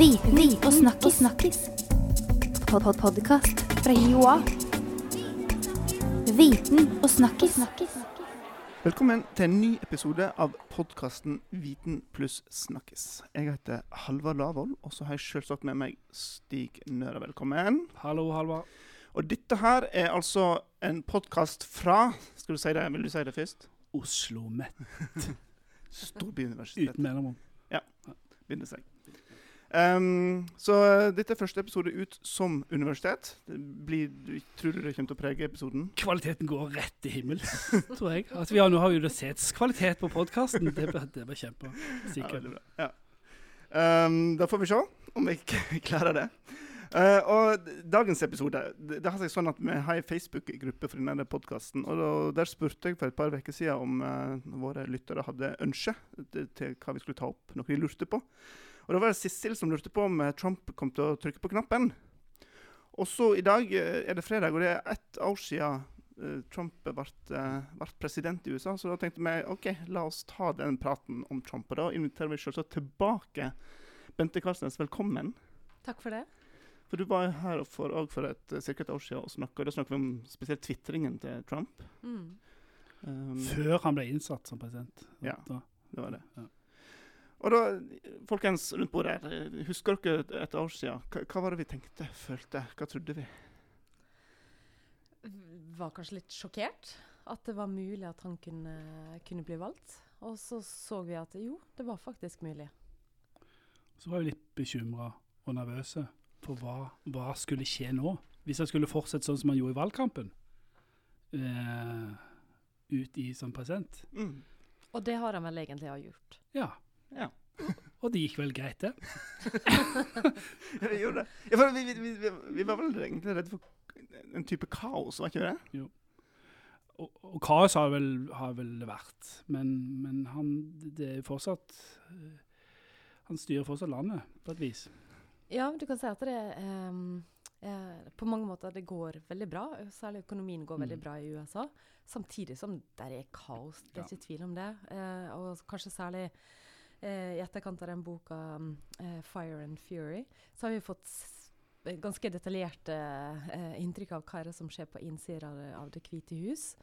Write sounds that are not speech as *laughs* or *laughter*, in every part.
Viten og snakkis. snakkis. Pod -pod Podkast fra Joa. Viten og snakkis. Velkommen til en ny episode av podkasten Viten pluss snakkis. Jeg heter Halvard Lavoll, og så har jeg selvsagt med meg Stig Nøra. Velkommen. Hallo, Halvard. Og dette her er altså en podkast fra Skal du si det? Vil du si det først? Oslo Met *laughs* Storbyuniversitetet. uten mellomrom. bindestrek. Um, så dette er første episode ut som universitet. Det blir, tror du det kommer til å prege episoden? Kvaliteten går rett til himmel, *laughs* tror jeg. Altså, vi har, nå har vi universitetskvalitet på podkasten. Det, det blir kjempe. Ja. Ja. Um, da får vi se om vi ikke *laughs* klarer det. Uh, og dagens episode det, det har seg sånn at Vi har en Facebook-gruppe for denne podkasten. Der spurte jeg for et par uker siden om uh, våre lyttere hadde ønske til, til hva vi skulle ta opp. Noe de lurte på. Og Da var det Sissel som lurte på om eh, Trump kom til å trykke på knappen. Og så i dag eh, er det fredag, og det er ett år siden eh, Trump ble, ble president i USA. Så da tenkte vi OK, la oss ta den praten om Trump. Og da inviterer vi selvsagt tilbake Bente Karstens, Velkommen. Takk for det. For du var her for, for et, cirka et år siden og snakka. Da snakket vi om spesielt tvitringen til Trump. Mm. Um, Før han ble innsatt som president. Ja. Da. det var det. Ja. Og da, folkens rundt bordet her, husker dere et, et år siden? Hva, hva var det vi tenkte, følte? Hva trodde vi? Var kanskje litt sjokkert at det var mulig at han kunne, kunne bli valgt. Og så så vi at jo, det var faktisk mulig. Så var vi litt bekymra og nervøse for hva, hva skulle skje nå. Hvis han skulle fortsette sånn som han gjorde i valgkampen, eh, ut i som president. Mm. Og det har han vel egentlig gjort. Ja. Ja. Og det gikk vel greit, det. *laughs* Ja, vi gjorde det. Ja, for vi, vi, vi, vi, var vel egentlig redde for en type kaos, var ikke det? Og, og kaos har vel, har vel vært, men, men han det er fortsatt eh, Han styrer fortsatt landet, på et vis. Ja, du kan si at det um, eh, på mange måter det går veldig bra. Særlig økonomien går veldig Mm. bra i USA. Samtidig som det er kaos. Det er Ja. ikke tvil om det. Eh, og kanskje særlig i etterkant av den boka mm, eh, 'Fire and Fury', så har vi fått eh, ganske detaljerte eh, inntrykk av hva som skjer på innsida av, det- hvite hus.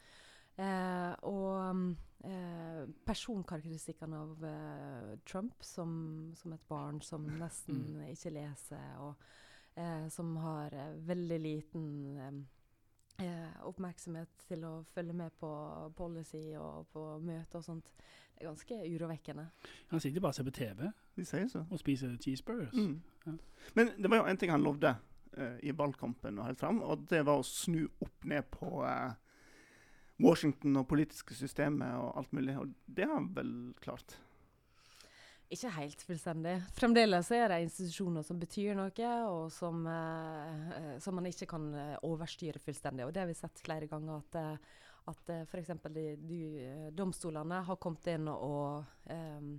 Eh, og mm, eh, personkarakteristikkene av eh, Trump som, som et barn som nesten ikke leser, og eh, som har eh, veldig liten eh, eh, oppmerksomhet til å følge med på policy og på møter og sånt. Ganske urovekkende. Han sitter bare og ser på TV De sier så. og spiser cheeseburgers. Mm. Ja. Men det var jo en ting han lovde uh, i valgkampen og helt fram, og det var å snu opp ned på uh, Washington og politiske systemet og alt mulig. Og det har han vel klart. Ikke helt fullstendig. Fremdeles er det institusjoner som betyr noe, og som, eh, eh, som man ikke kan overstyre fullstendig. Og det har vi sett flere ganger, at, eh, at eh, f.eks. Eh, domstolene har kommet inn og eh,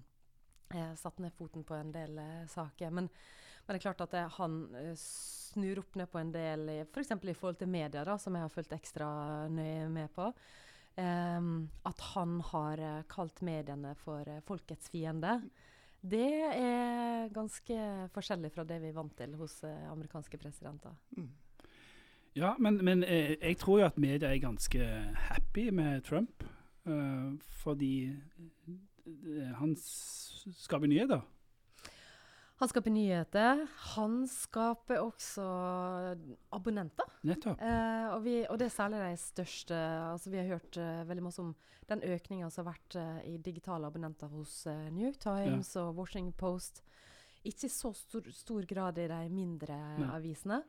eh, satt ned foten på en del eh, saker. Men, men det er klart at det, han snur opp ned på en del, f.eks. For i forhold til media, da, som jeg har fulgt ekstra nøye med på. Um, at han har kalt mediene for folkets fiende. Det er ganske forskjellig fra det vi er vant til hos amerikanske presidenter. Mm. Ja, men, men eh, jeg tror jo at media er ganske happy med Trump. Uh, fordi eh, han skaper nyheter. Han skaper nyheter. Han skaper også abonnenter. Nettopp. Uh, og, vi, og det er særlig de største altså Vi har hørt uh, veldig masse om den økninga som har vært i digitale abonnenter hos New York Times og Washington Post. Ikke i så stor, stor grad i de mindre Nei. avisene.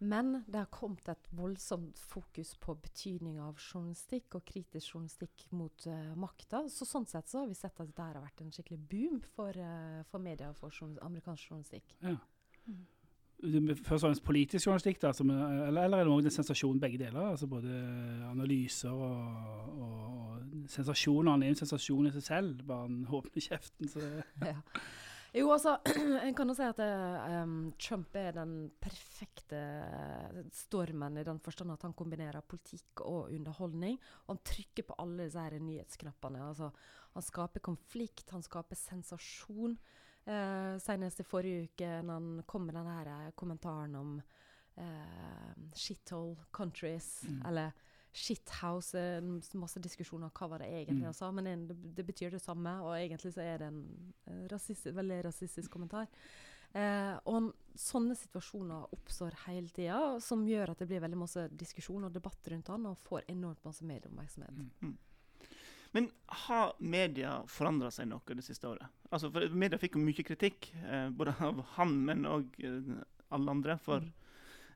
Men det har kommet et voldsomt fokus på betydning av journalistikk og kritisk journalistikk mot uh, makta. Så sånn sett så har vi sett at det har vært en skikkelig boom for, uh, for media og for journal amerikansk journalistikk. Ja. Mm. Først og fremst politisk journalistikk, da, som, er- eller, eller er det også en sensasjon begge deler? altså Både analyser og, og, og sensasjoner. Han er en sensasjon i seg selv, bare han åpner kjeften. Så *laughs* ja. Jo, altså, *clears throat* en kan jo si at em, Trump er den perfekte eh, stormen i den forstand at han kombinerer politikk og underholdning. Og han trykker på alle disse her nyhetsknappene. Altså, han skaper konflikt, han skaper sensasjon. Uh, senest i forrige uke, når han kom med denne her kommentaren om uh, shithole countries, Mm. eller shithouse. eh, Masse diskusjoner hva var det egentlig Mm. han sa, men det, det, det betyr det samme. Og egentlig så er det en eh, rasistisk, veldig rasistisk kommentar. Eh, og sånne situasjoner oppstår hele tida, som gjør at det blir veldig masse diskusjon og debatt rundt han, og får enormt masse medieoppmerksomhet. Mm. Men har media forandra seg noe det siste året? Altså, for Media fikk jo mye kritikk, eh, både av han, men òg eh, alle andre, for Mm.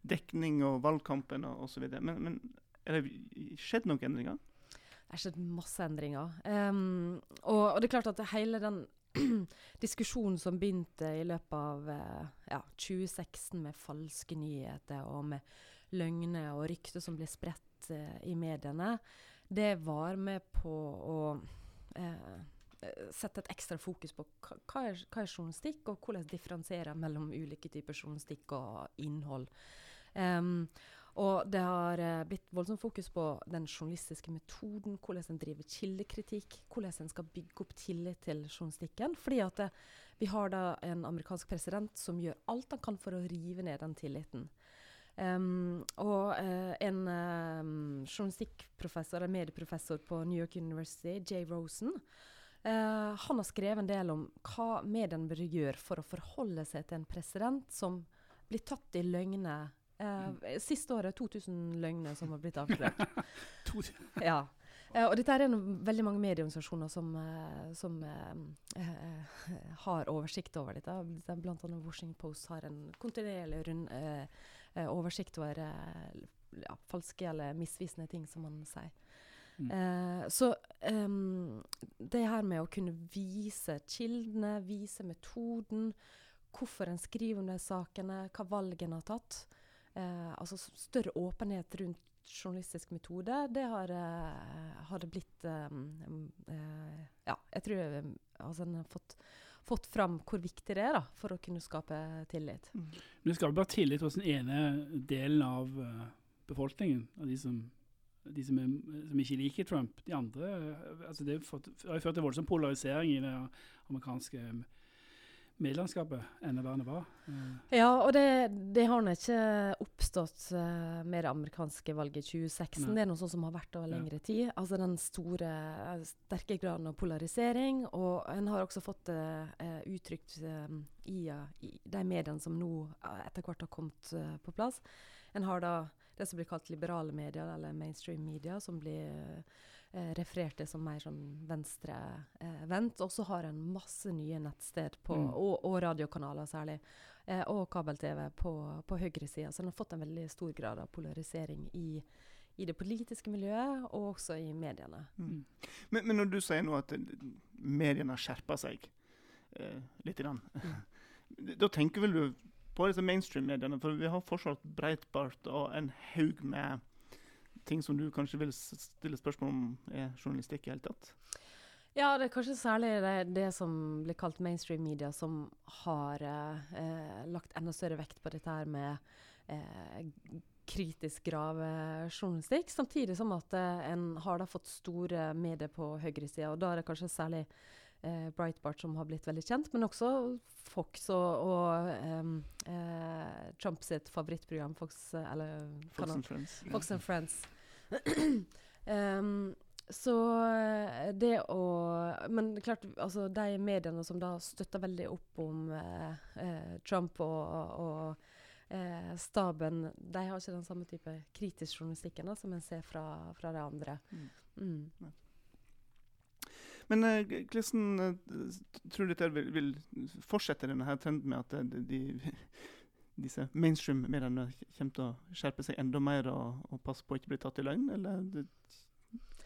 dekning og valgkampen og osv. Men, men er det skjedd noen endringer? Det har skjedd masse endringer. Um, og, og det er klart at hele den *clears throat* diskusjonen som begynte i løpet av eh, ja, 2016 med falske nyheter og med løgner og rykter som ble spredt uh, i mediene, det var med på å eh, sette et ekstra fokus på hva, er, hva er journalistikk, og hvordan differensiere mellom ulike typer journalistikk og innhold. Ehm, og det har eh, blitt voldsomt fokus på den journalistiske metoden, hvordan en driver kildekritikk, hvordan en skal bygge opp tillit til journalistikken. Fordi at det, vi har da en amerikansk president som gjør alt han kan for å rive ned den tilliten. Um, og uh, en um, journalistikkprofessor, en medieprofessor på New York University, Jay Rosen, uh, han har skrevet en del om hva mediene bør gjøre for å forholde seg til en president som blir tatt i løgner. Eh, Siste året 2000 løgner som har blitt avslørt. *laughs* Ja. Uh, og dette er en, veldig mange medieorganisasjoner som, uh, som har oversikt over dette. Det Blant annet Washington Post har en kontinuerlig rund, oversikt over ja, falske eller misvisende ting, som man sier. Mm. Så um, det her med å kunne vise kildene, vise metoden, hvorfor en skriver om de sakene, hva valgene har tatt, eh, altså større åpenhet rundt journalistisk metode, det har, eh, har det blitt em, em, eh, Ja, jeg tror eh, altså, har fått, fått fram hvor viktig det er da, for å kunne skape tillit. Men det skal jo bare tillit hos den ene delen av eh, befolkningen, av de som, de som, er, som ikke liker Trump. De andre eh, altså Det har ført til voldsom polarisering i det amerikanske medielandskapet enn det var. Eh, Ja, og det, det har nå ikke oppstått eh, med det amerikanske valget i 2016. Nei. Det er noe sånt som har vært over Ja. lengre tid. Altså den store, eh, sterke graden av polarisering. Og en har også fått det uh, uttrykt uh, i, uh, i de mediene som nå etter hvert har kommet på plass. En har da det som blir kalt liberale medier, eller mainstream media, som blir referert til som mer sånn venstrevendt. og så har en masse nye nettsted på, Mm. og, og radiokanaler særlig, eh, og kabel-TV på, på høyresida. Så en har fått en veldig stor grad av polarisering i, i det politiske miljøet, og også i mediene. Mm. Men, men når du sier nå at eh, mediene har skjerpa seg eh, litt, grann, *laughs* da tenker vel du på disse mainstream-mediene? For vi har fortsatt Breitbart og en haug med ting som du kanskje vil stille spørsmål om er journalistikk i hele tatt? Ja, det er kanskje særlig det, det som blir kalt mainstream media, som har eh, lagt enda større vekt på dette her med eh, kritisk gravejournalistikk. Samtidig som at eh, en har da fått store medier på høyresida, og da er det kanskje særlig eh, Breitbart som har blitt veldig kjent, men også Fox og, og em, eh, Trump sitt favorittprogram, Fox, eller Fox and Friends. Fox and Friends. *clears throat* Em, så eh, det å Men klart, altså de mediene som da støtter veldig opp om eh, eh, Trump og, og eh, staben, de har ikke den samme type kritisk journalistikken da, som en ser fra, fra de andre. Mm. Mm. Men eh, tror du dette vil, vil fortsette denne trenden med at de, de, disse mainstream-mediene kommer til å skjerpe seg enda mer og, og passe på å ikke bli tatt i løgn? Eller det,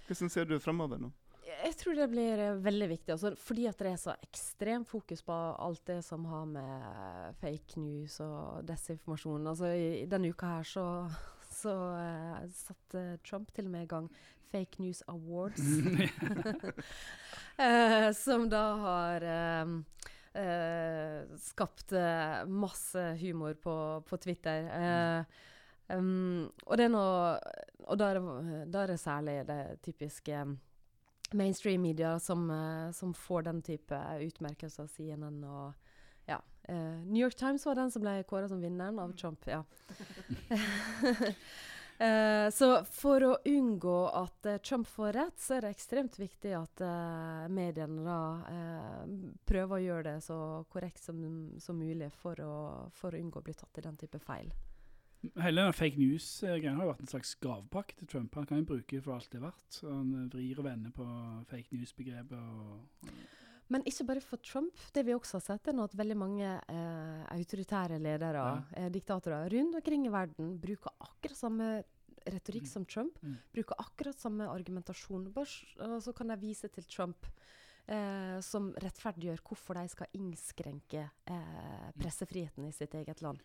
hvordan ser du framover nå? Jeg tror det blir eh, veldig viktig, altså, fordi at det er så ekstremt fokus på alt det som har med fake news og desinformasjon. Altså, i, i denne uka her så, så uh, satte Trump til og med i gang Fake News Awards. uh, *laughs* *laughs* som da har eh, eh, skapt eh, masse humor på, på Twitter. Eh, um, og det er noe Og da er er det særlig det typiske mainstream media som, eh, som får den type utmerkelser, CNN og eh, New York Times var den som ble kåra som vinneren av Trump. ja. *laughs* *laughs* Eh, så for å unngå at eh, Trump får rett, så er det ekstremt viktig at eh, mediene da eh, prøver å gjøre det så korrekt som, som mulig for å, for å unngå å bli tatt i den type feil. Hele den fake news-greia har jo vært en slags gavepakke til Trump. Han kan jo bruke for alt det er verdt. Han vrir og vender på fake news-begrepet. og... Men ikke bare for Trump. Det vi også har sett, er nå at veldig mange eh, autoritære ledere, Ja. eh, diktatorer rundt omkring i verden, bruker akkurat samme retorikk Mm. som Trump. Mm. Bruker akkurat samme argumentasjon. Bare, og så kan de vise til Trump. Eh, som rettferdiggjør hvorfor de skal innskrenke eh, pressefriheten i sitt eget land.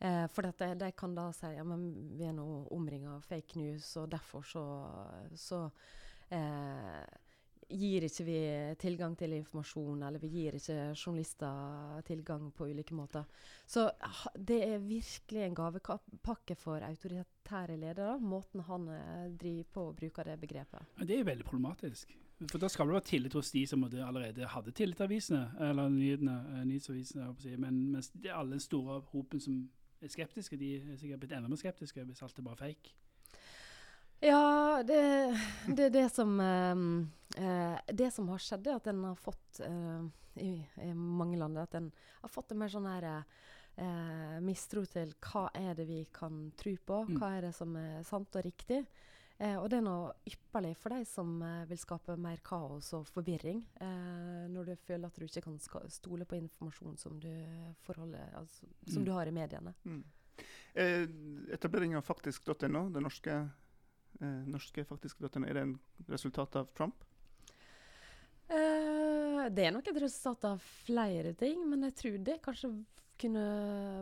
Eh, for dette, de, kan da si ja, men vi er nå omringa av fake news, og derfor så, så eh, gir ikke vi tilgang til informasjon, eller vi gir ikke journalister tilgang på ulike måter. Så det er virkelig en gavepakke for autoritære ledere, måten han eh, driver på og bruker det begrepet. Det er veldig problematisk. For da skal det være tillit hos de som allerede hadde tillit til avisene, eller nyhetene, eh, nyhetsavisene, å si. men mens de alle den store hopen som er skeptiske, de er sikkert blitt enda mer skeptiske hvis alt er bare fake. Ja, det, det er det som ehm, eh, Det som har skjedd, er at en har fått eh, i, i mange land at en har fått en mer sånn her eh, mistro til hva er det vi kan tro på, Mm. hva er det som er sant og riktig. Eh, og det er noe ypperlig for deg som eh, vil skape mer kaos og forvirring. Eh, når du føler at du ikke kan stole på informasjon som du, altså, som Mm. du har i mediene. Mm. Eh, etablering av faktisk.no, det norske, eh, norske faktisk.no, er det en resultat av Trump? Det er nok et resultat av flere ting, men jeg tror det kanskje kunne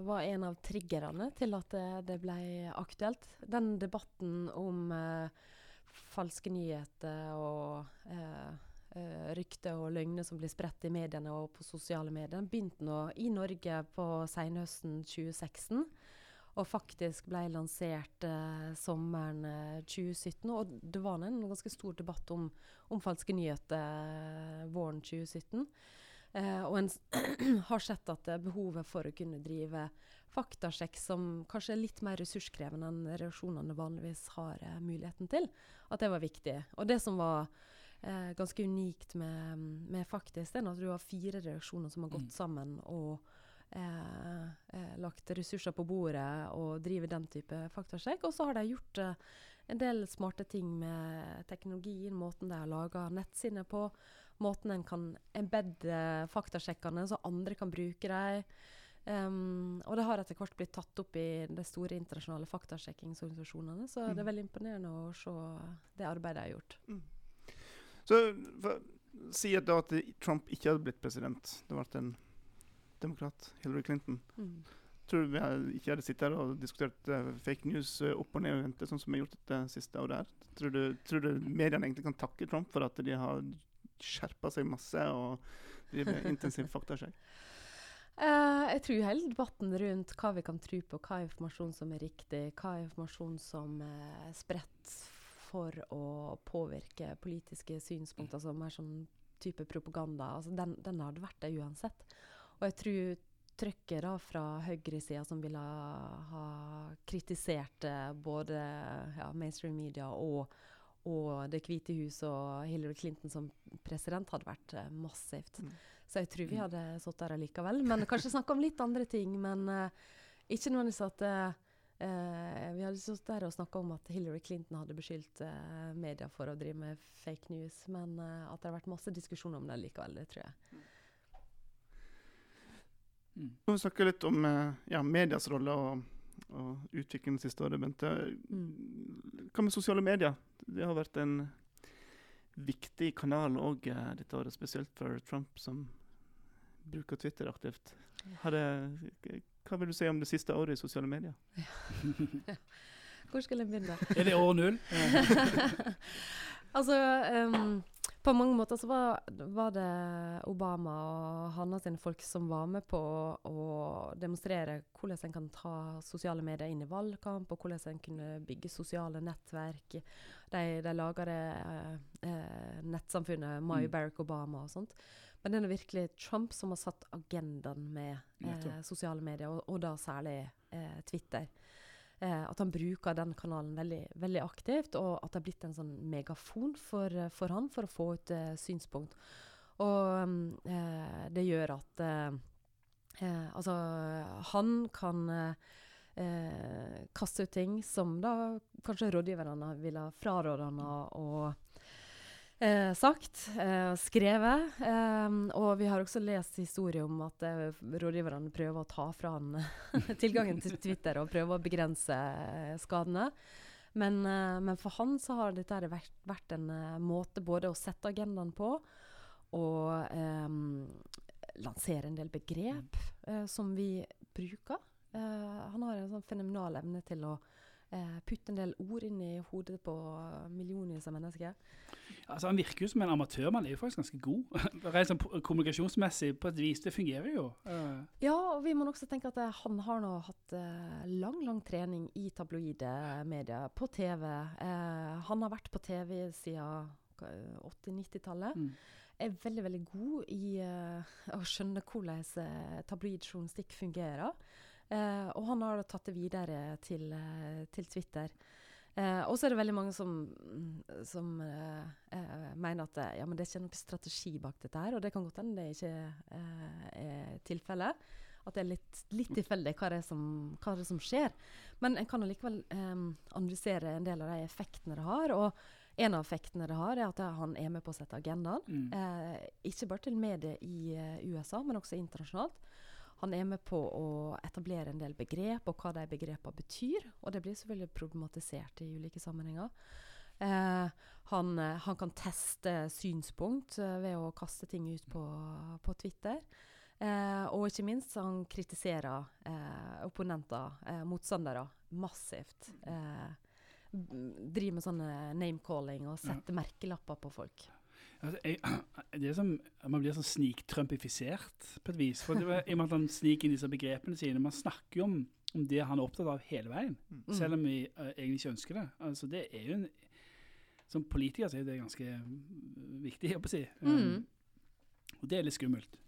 være en av triggerne til at det, det ble aktuelt. Den debatten om eh, falske nyheter og eh, eh, rykter og løgner som blir spredt i mediene og på sosiale medier, begynte nå i Norge på senhøsten 2016. Og faktisk ble lansert eh, sommeren eh, 2017. Og det var en ganske stor debatt om om falske nyheter eh, våren 2017. Eh, og en *clears throat* har sett at eh, behovet for å kunne drive faktasjekk, som kanskje er litt mer ressurskrevende enn reaksjonene vanligvis har eh, muligheten til, at det var viktig. Og det som var eh, ganske unikt med, med Faktisk, er at du har fire reaksjoner som har gått Mm. sammen og eh, eh, lagt ressurser på bordet og driver den type faktasjekk. Og så har de gjort eh, en del smarte ting med teknologien, måten de har laga nettsidene på, måten en kan embedde faktasjekkene så andre kan bruke dem. Um, og det har etter hvert blitt tatt opp i de store internasjonale faktasjekkingsorganisasjonene. Så det Mm. er veldig imponerende å se det arbeidet de har gjort. Så for, Si at at Trump ikke hadde blitt president, det ble en demokrat, Hillary Clinton. Mm. Tror du vi ikke hadde sittet her og diskutert uh, fake news uh, opp og ned og vente, sånn som vi har gjort dette siste året her? Tror du, tror du mediene egentlig kan takke Trump for at de har skjerpa seg masse og driver intensiv *laughs* faktasjekk? Uh, jeg tror hele debatten rundt hva vi kan tro på, hva er informasjon som er riktig, hva er informasjon som er spredt for å påvirke politiske synspunkter, altså mer sånn type propaganda, altså den, den hadde vært det uansett. Og jeg tror trøkket da fra høyresida som ville ha kritisert eh, både ja, mainstream media og, og Det hvite hus og Hillary Clinton som president, hadde vært eh, massivt. Mm. Så jeg tror vi Mm. hadde sittet der allikevel. Men kanskje snakke om litt andre ting. Men uh, ikke nødvendigvis at uh, Uh, Vi hadde stått der og snakka om at Hillary Clinton hadde beskyldt uh, media for å drive med fake news. Men uh, at det har vært masse diskusjon om det likevel, det tror jeg. Mm. Nå vi snakke litt om eh, ja, medias rolle og, og utviklingen det siste året, Bente. Hva med sosiale medier? Det har vært en viktig kanal òg uh, dette året, spesielt for Trump, som bruker Twitter aktivt. Har det, hva vil du si om det siste året i sosiale medier? *laughs* Hvor skal jeg begynne? Er det år null? *laughs* *laughs* altså, ehm, på mange måter så var, var det Obama og hans folk som var med på å demonstrere hvordan en kan ta sosiale medier inn i valgkamp, og hvordan en kunne bygge sosiale nettverk. De, de laga det eh, eh, nettsamfunnet My Mm. Barack Obama og sånt. Men det er virkelig Trump som har satt agendaen med eh, sosiale medier, og, og da særlig eh, Twitter. Eh, at han bruker den kanalen veldig, veldig aktivt, og at det har blitt en sånn megafon for, eh, for han for å få ut eh, synspunkt. Og mm, eh, det gjør at eh, eh, Altså, han kan kaste ut ting som da kanskje rådgiverne ville ha frarådet han å, eh, sagt, eh, skrevet. Eh, og vi har også lest historier om at eh, rådgiverne prøver å ta fra han *laughs* tilgangen til Twitter og prøver å begrense eh, skadene. Men, eh, men for han så har dette vært, vært en måte både å sette agendaen på og lansere en del begrep eh, som vi bruker. Eh, han har en sånn fenomenal evne til å putte en del ord inn i hodet på millionvis av mennesker. Altså, han virker jo som en amatør, men han er jo faktisk ganske god. *laughs* Rent sånn kommunikasjonsmessig på et vis. Det fungerer jo. Eh, Ja, og vi må også tenke at eh, han har nå hatt eh, lang, lang trening i tabloide medier, på TV. Eh, han har vært på TV siden 80-90-tallet. Mm. Er veldig, veldig god i eh, *laughs* å skjønne hvordan tabloid journalistikk fungerer. Eh, og han har tatt det videre til, eh, til Twitter. Eh, og så er det veldig mange som, som eh, eh, mener at ja, men det er ikke noen strategi bak dette her. Og det kan godt hende det ikke eh, er tilfellet. At det er litt, litt tilfeldig hva det, er som, hva det er som skjer. Men en kan allikevel analysere en del av de effektene det har. Og en av effektene det har, er at han er med på å sette agendaen. Mm. Eh, ikke bare til medier i USA, men også internasjonalt. Han er med på å etablere en del begrep, og hva de begrepene betyr. Og det blir selvfølgelig problematisert i ulike sammenhenger. Eh, han, eh, han kan teste synspunkt eh, ved å kaste ting ut på, på Twitter. Eh, og ikke minst så han kritiserer eh, opponenter, eh, motstandere, massivt. Eh, driver med sånne name-calling og setter merkelapper på folk. Altså, jeg, *clears throat* det er som, man blir sånn sniktrumpifisert på et vis. For det, var- I og med at han sniker inn disse begrepene sine. Man snakker jo om, om det han er opptatt av hele veien, Mm. selv om vi uh, egentlig ikke ønsker det. Altså, det er jo en, Som politiker så er det ganske mm, viktig, jeg på å si. Um, Mm. og det er litt skummelt.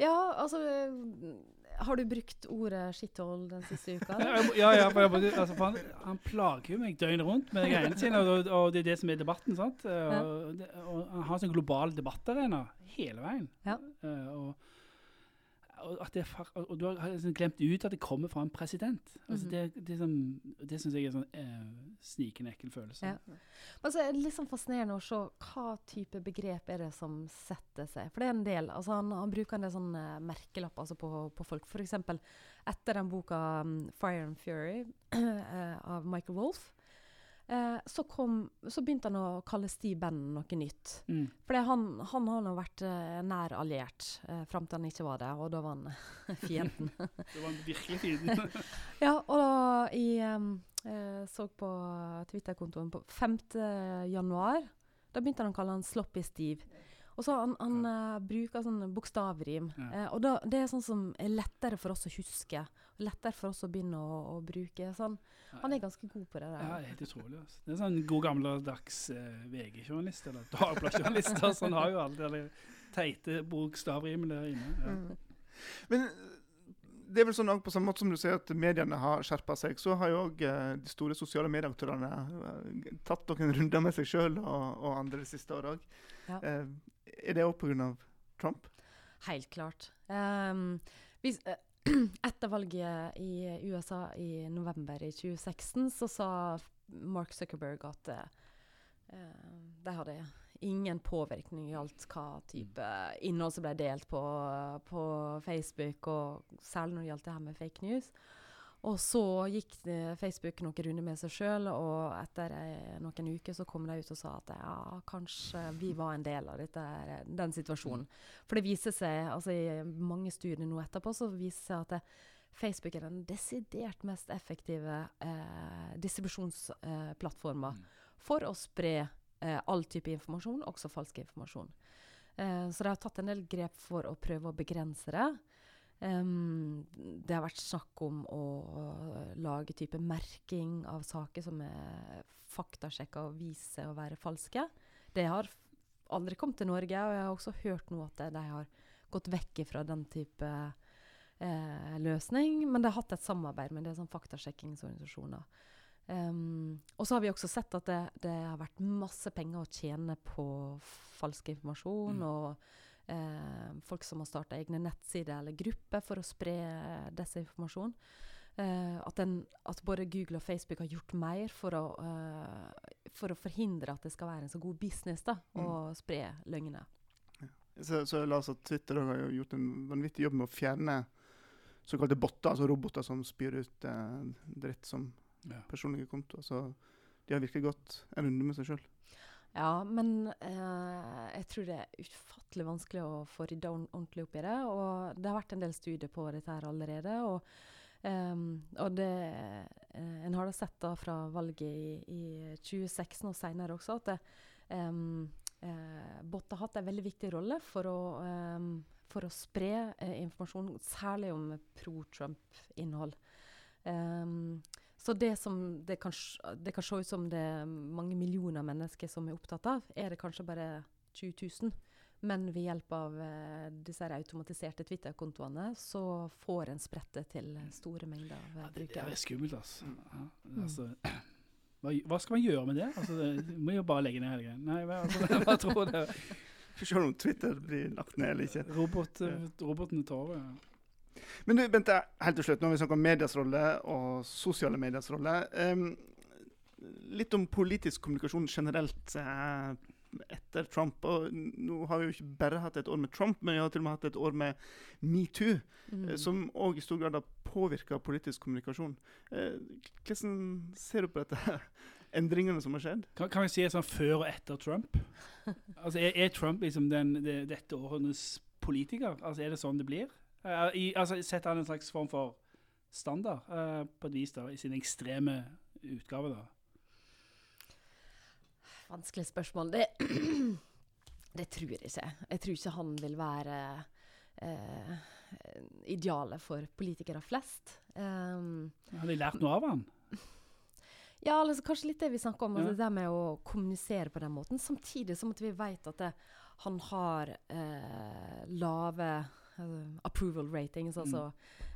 Ja, altså øh, Har du brukt ordet skitthold den siste uka? *laughs* Ja, ja, for altså, for han, han plager jo meg døgnet rundt med de greiene sine, og, og det er det som er debatten. sant? Eh, Og, det, og han har en sånn global debattarena hele veien. Ja. Eh, og, og, at det, og, du har liksom glemt ut at det kommer fra en president. Altså, Mhm. Det, det, sånn, det syns jeg er sånn eh, snikende ekkel følelse. Ja. Men så er litt sånn fascinerende å se hva type begrep er det som setter seg. For det er en del. altså Han, han bruker en del sånne merkelapper altså på, på folk. F.eks. etter den boka um, 'Fire and Fury' *clears throat* eh, av Michael Wolff. Eh, så, kom, så begynte han å kalle Steve Bannon noe nytt. Mm. For han, han har nå vært eh, nær alliert eh, fram til han ikke var det, og da var han *laughs* fienden. *laughs* Det var virkelig fienden. *laughs* Ja, og da jeg eh, Så på Twitter-kontoen på 5. januar. Da begynte han å kalle han Sloppy Steve. Og så han, han eh, bruker sånn bokstavrim. Ja. Eh, og da, det er sånn som er lettere for oss å huske. Lettere for oss å begynne å, å bruke. Sånn. Han er ganske god på det der. Ja, det er helt utrolig. Altså. Det er sånn god gammeldags eh, VG-journalist eller Dagbladet-journalist. Han har jo alle de teite bokstavrimene der inne. Ja. Mm. Men det er vel sånn på samme måte som du sier at mediene har skjerpa seg, så har jo òg de store sosiale medieaktørene eh, tatt noen runder med seg sjøl og, og andre det siste året òg. Ja. er det òg pga. Trump? Helt klart. Um, hvis, eh, *clears throat* etter valget i USA i november i 2016, så sa Mark Zuckerberg at eh, eh, de hadde ingen påvirkning i alt hva type innhold som ble delt på, på Facebook, og særlig når det gjaldt det her med fake news. Og så gikk eh, Facebook noen runder med seg sjøl, og etter eh, noen uker så kom de ut og sa at ja, kanskje vi var en del av dette, den situasjonen. For det viser seg, altså i mange studier nå etterpå, så viser seg at det, Facebook er den desidert mest effektive eh, distribusjonsplattforma for å spre eh, all type informasjon, også falsk informasjon. Eh, så de har tatt en del grep for å prøve å begrense det. Em, det har vært snakk om å lage type merking av saker som er faktasjekka og viser å være falske. Det har aldri kommet til Norge. Og jeg har også hørt nå at de har gått vekk fra den type eh, løsning. Men de har hatt et samarbeid med det sånn faktasjekkingsorganisasjoner. Um, og så har vi også sett at det, det, har vært masse penger å tjene på falsk informasjon. Mm. Og folk som har starta egne nettsider eller grupper for å spre desinformasjon. Eh, at, den, at, både Google og Facebook har gjort mer for å, eh, for å forhindre at det skal være en så god business da, å Mm. spre løgner. Så, så la oss at Twitter har gjort en vanvittig jobb med å fjerne såkalte botter, altså roboter som spyr ut eh, dritt som Ja. personlige kontoer. Så de har virkelig gått en runde med seg sjøl. Ja, men eh, jeg tror det er ufattelig vanskelig å få rydda ordentlig opp i det. Og det har vært en del studier på dette her allerede. Og, eh, og det eh, En har da sett da fra valget i, i 2016 og senere også at det, ehm, eh, bot har hatt en veldig viktig rolle for å, ehm, for å spre eh, informasjon, særlig om pro-Trump-innhold. Ehm, så det som det kan, det kan se ut som det er mange millioner mennesker som er opptatt av, er det kanskje bare 20 000. Men ved hjelp av eh, disse automatiserte Twitter-kontoene så får en spredt det til store mengder av Ja, brukere. det, det er skummelt, altså. Ja, Mm. altså *clears throat* hva, hva skal man gjøre med det? Altså, det må jo bare legge ned hele greia. Nei, hva, altså, *laughs* hva tror du? Får se om Twitter blir lagt ned eller ikke. Robot, robotene tar over. Ja. Men du, Bente, helt til slutt, nå har vi snakket om medias rolle og sosiale mediers rolle. Em, litt om politisk kommunikasjon generelt eh, etter Trump. Og nå har vi jo ikke bare hatt et år med Trump, men vi har til og med hatt et år med metoo, Mm. eh, som òg i stor grad har påvirka politisk kommunikasjon. Eh, hvordan ser du på dette? *laughs* Endringene som har skjedd? Kan, kan vi si sånn før og etter Trump? *laughs* Altså, er, er Trump liksom den, det, dette århundrets politiker? Altså, Er det sånn det blir? Eh, i, altså, Setter han en slags form for standard uh, på et vis da, i sin ekstreme utgave? da? Vanskelig spørsmål. Det, *clears throat* det tror jeg ikke. Jeg tror ikke han vil være uh, idealet for politikere flest. Um, Har de lært noe av han? *laughs* Ja, altså, kanskje litt det vi snakker om. Altså, Ja. Det med å kommunisere på den måten. Samtidig som at vi vet at det, han har eh, lave approval ratings. Altså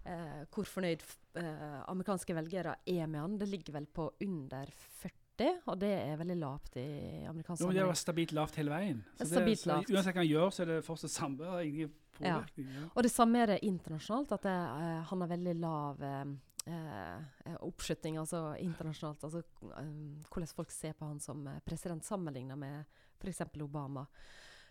eh, hvor fornøyd eh, amerikanske velgere er med han. Det ligger vel på under 40, og det er veldig lavt i amerikansk Jo, det var sammenheng. stabilt lavt hele veien. Det er så lavt. Uansett hva han gjør, så er det fortsatt samme egentlig påvirkning. Ja. Og det samme er det internasjonalt, at det, eh, han har veldig lav eh, eh, oppslutning altså internasjonalt. Altså um, hvordan folk ser på han som eh, president sammenlignet med f.eks. Obama.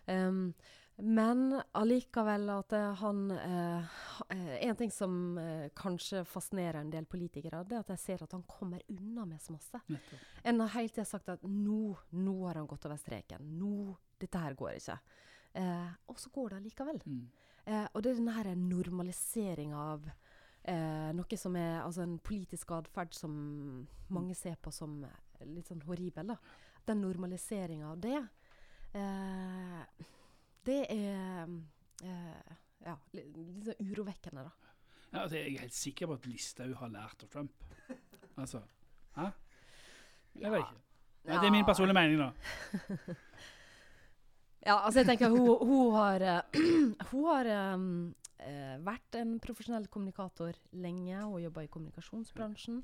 Um, men allikevel at eh, han eh, eh, En ting som eh, kanskje fascinerer en del politikere, det er at jeg ser at han kommer unna med så masse. En har hele tida sagt at nå, nå har han gått over streken. Nå, dette her går ikke. Eh, og så går det allikevel. Mm. Eh, og det er denne her normaliseringa av eh, noe som er altså en politisk atferd som mange ser på som litt sånn horribel. da. Den normaliseringa av det, eh, det er eh, ja, litt, sånn urovekkende, da. Ja, altså, jeg er helt sikker på at Listhaug har lært av Trump. *laughs* Altså, hæ? Jeg vet ikke. Ja, det er min personlige mening, da. *laughs* Ja, altså jeg tenker hun, hun har, *clears throat* hun har um, vært en profesjonell kommunikator lenge. Hun jobber i kommunikasjonsbransjen.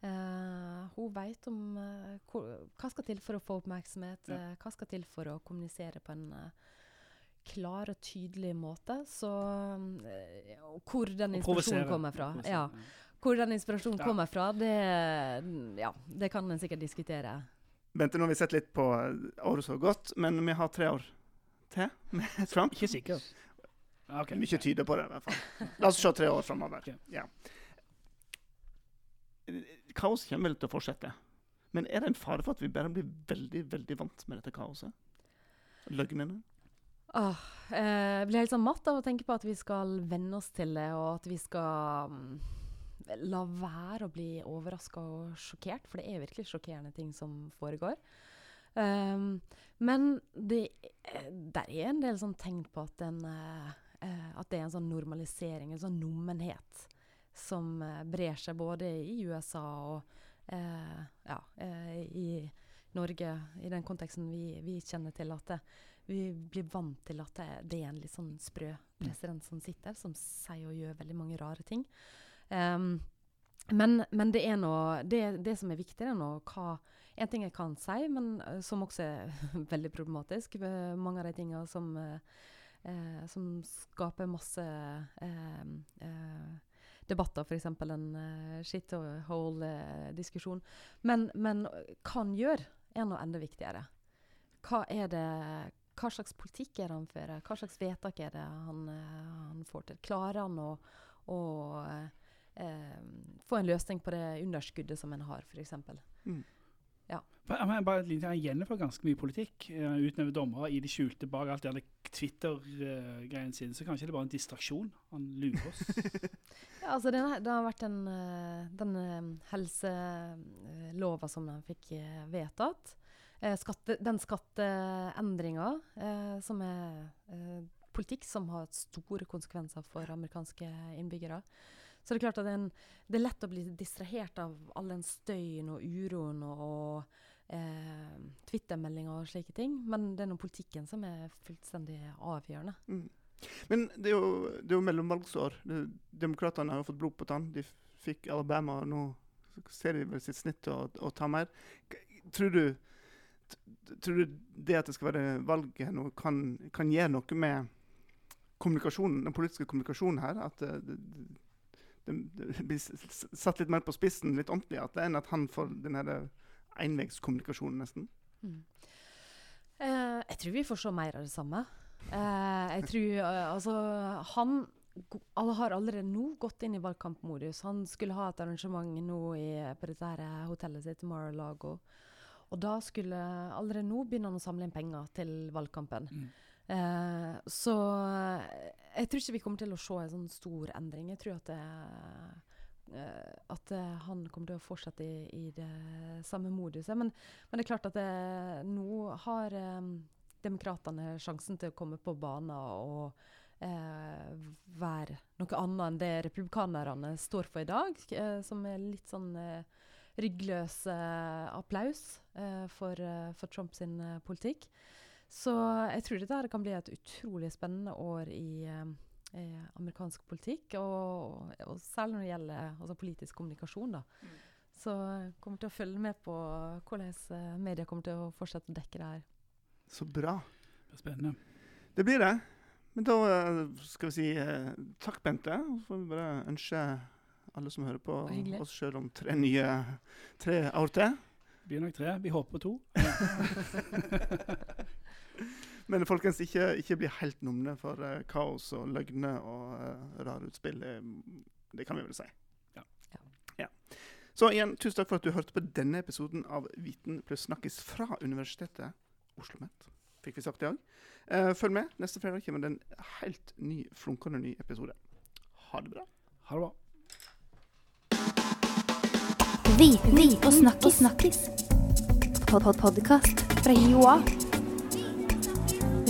Uh, hun vet om uh, hva skal til for å få oppmerksomhet, Ja. hva skal til for å kommunisere på en eh, klar og tydelig måte. Så eh, hvor den inspirasjonen kommer fra, ja, hvor den inspirasjonen Ja. kommer fra, det, ja, det kan en sikkert diskutere. Bente, nå har vi sett litt på eh, året som har gått, men vi har tre år til med *laughs* Trump. Ikke sikker. Okay, Mye okay. tyder på det, i hvert fall. La oss se tre år framover. Okay. Ja. Kaos kommer vel til å fortsette. Men er det en fare for at vi bare blir veldig veldig vant med dette kaoset? Løgnene? Åh, eh, jeg blir helt sånn matt av å tenke på at vi skal venne oss til det, og at vi skal mm, la være å bli overraska og sjokkert, for det er virkelig sjokkerende ting som foregår. Um, men det eh, der er en del sånn tegn på at, den, uh, at det er en sånn normalisering, en sånn nummenhet, som uh, brer seg både i USA og ja, i Norge, i den konteksten vi, vi kjenner til. At det, vi blir vant til at det, det er en litt sånn sprø president som sitter, som sier og gjør veldig mange rare ting. Um, men, men, det er noe det, det, som er viktig, er noe hva En ting jeg kan si, men uh, som også er *laughs* veldig problematisk. Mange av de tingene som, eh, som skaper masse debatter, f.eks. en uh, shithole-diskusjon. Men, men hva han gjør, er noe enda viktigere. Hva, er det, hva slags politikk er det han fører? Hva slags vedtak er det han, han får til? Klarer han å, å eh, få en løsning på det underskuddet som en har, f.eks. Mm. Ja. Men bare litt, Han gjennomfører ganske mye politikk. Uh, utnevner dommere i det skjulte bak alt det Twitter-greiene sine. Så kanskje det er bare en distraksjon. Han lurer oss. *laughs* ja, altså det, det, har vært en, uh, den helselova som han fikk vedtatt. Skatte, den skatteendringa som er politikk som har store konsekvenser for amerikanske innbyggere. Så det er klart at en, det er lett å bli distrahert av all den støyen og uroen og, og eh, Twitter-meldinger og slike ting. Men det er nå politikken som er fullstendig avgjørende. Mm. Men det er jo, det er jo mellomvalgsår. Demokratene har jo fått blod på tann. De fikk Alabama, og nå ser de vel sitt snitt å, å ta mer. Tror du, tror du det at det skal være valget nå, kan, kan gjøre noe med kommunikasjonen, den politiske kommunikasjonen her? At det, det, det blir satt litt mer på spissen, litt ordentlig, at, det enn at han får den enveiskommunikasjonen, nesten. Mm. Eh, jeg tror vi får se mer av det samme. Eh, jeg tror uh, Altså, han alle har allerede nå gått inn i valgkampmodus. Han skulle ha et arrangement nå i, på dette her hotellet sitt, Mar-a-Lago. Og da skulle allerede nå begynne han å samle inn penger til valgkampen. Mm. Eh, så jeg tror ikke vi kommer til å se en sånn stor endring. Jeg tror at, det, uh, at uh, han kommer til å fortsette i, i det samme moduset. Men, men, det er klart at det, nå har eh, demokratene sjansen til å komme på banen og være noe annet enn det republikanerne står for i dag, som er litt sånn ryggløs applaus for, for Trumps politikk. Så jeg tror dette kan bli et utrolig spennende år i, eh, amerikansk politikk. Og, og, særlig når det gjelder altså, politisk kommunikasjon. da. Mm. Så jeg kommer til å følge med på hvordan media kommer til å fortsette å dekke det her. Så bra. Det er spennende. Det blir det. Men da skal vi si takk, Bente. Så får vi bare ønske alle som hører på, oss sjøl om tre nye tre år til. Blir nok tre. Vi håper på to. *laughs* Men folkens, ikke, ikke bli helt numne for uh, kaos og løgner og uh, rare utspill. Det, det, kan vi vel si. Ja. ja. Så igjen, tusen takk for at du hørte på denne episoden av Viten pluss snakkis fra Universitetet Oslo Met. Fikk vi sagt det òg. Uh, følg med. Neste fredag kommer det en helt ny, flunkende ny episode. Ha det bra. Ha det bra. Viten og snakkis. snakkis. Pod -pod Podkast fra Joa.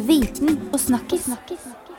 Viten og snakkis. snakkis.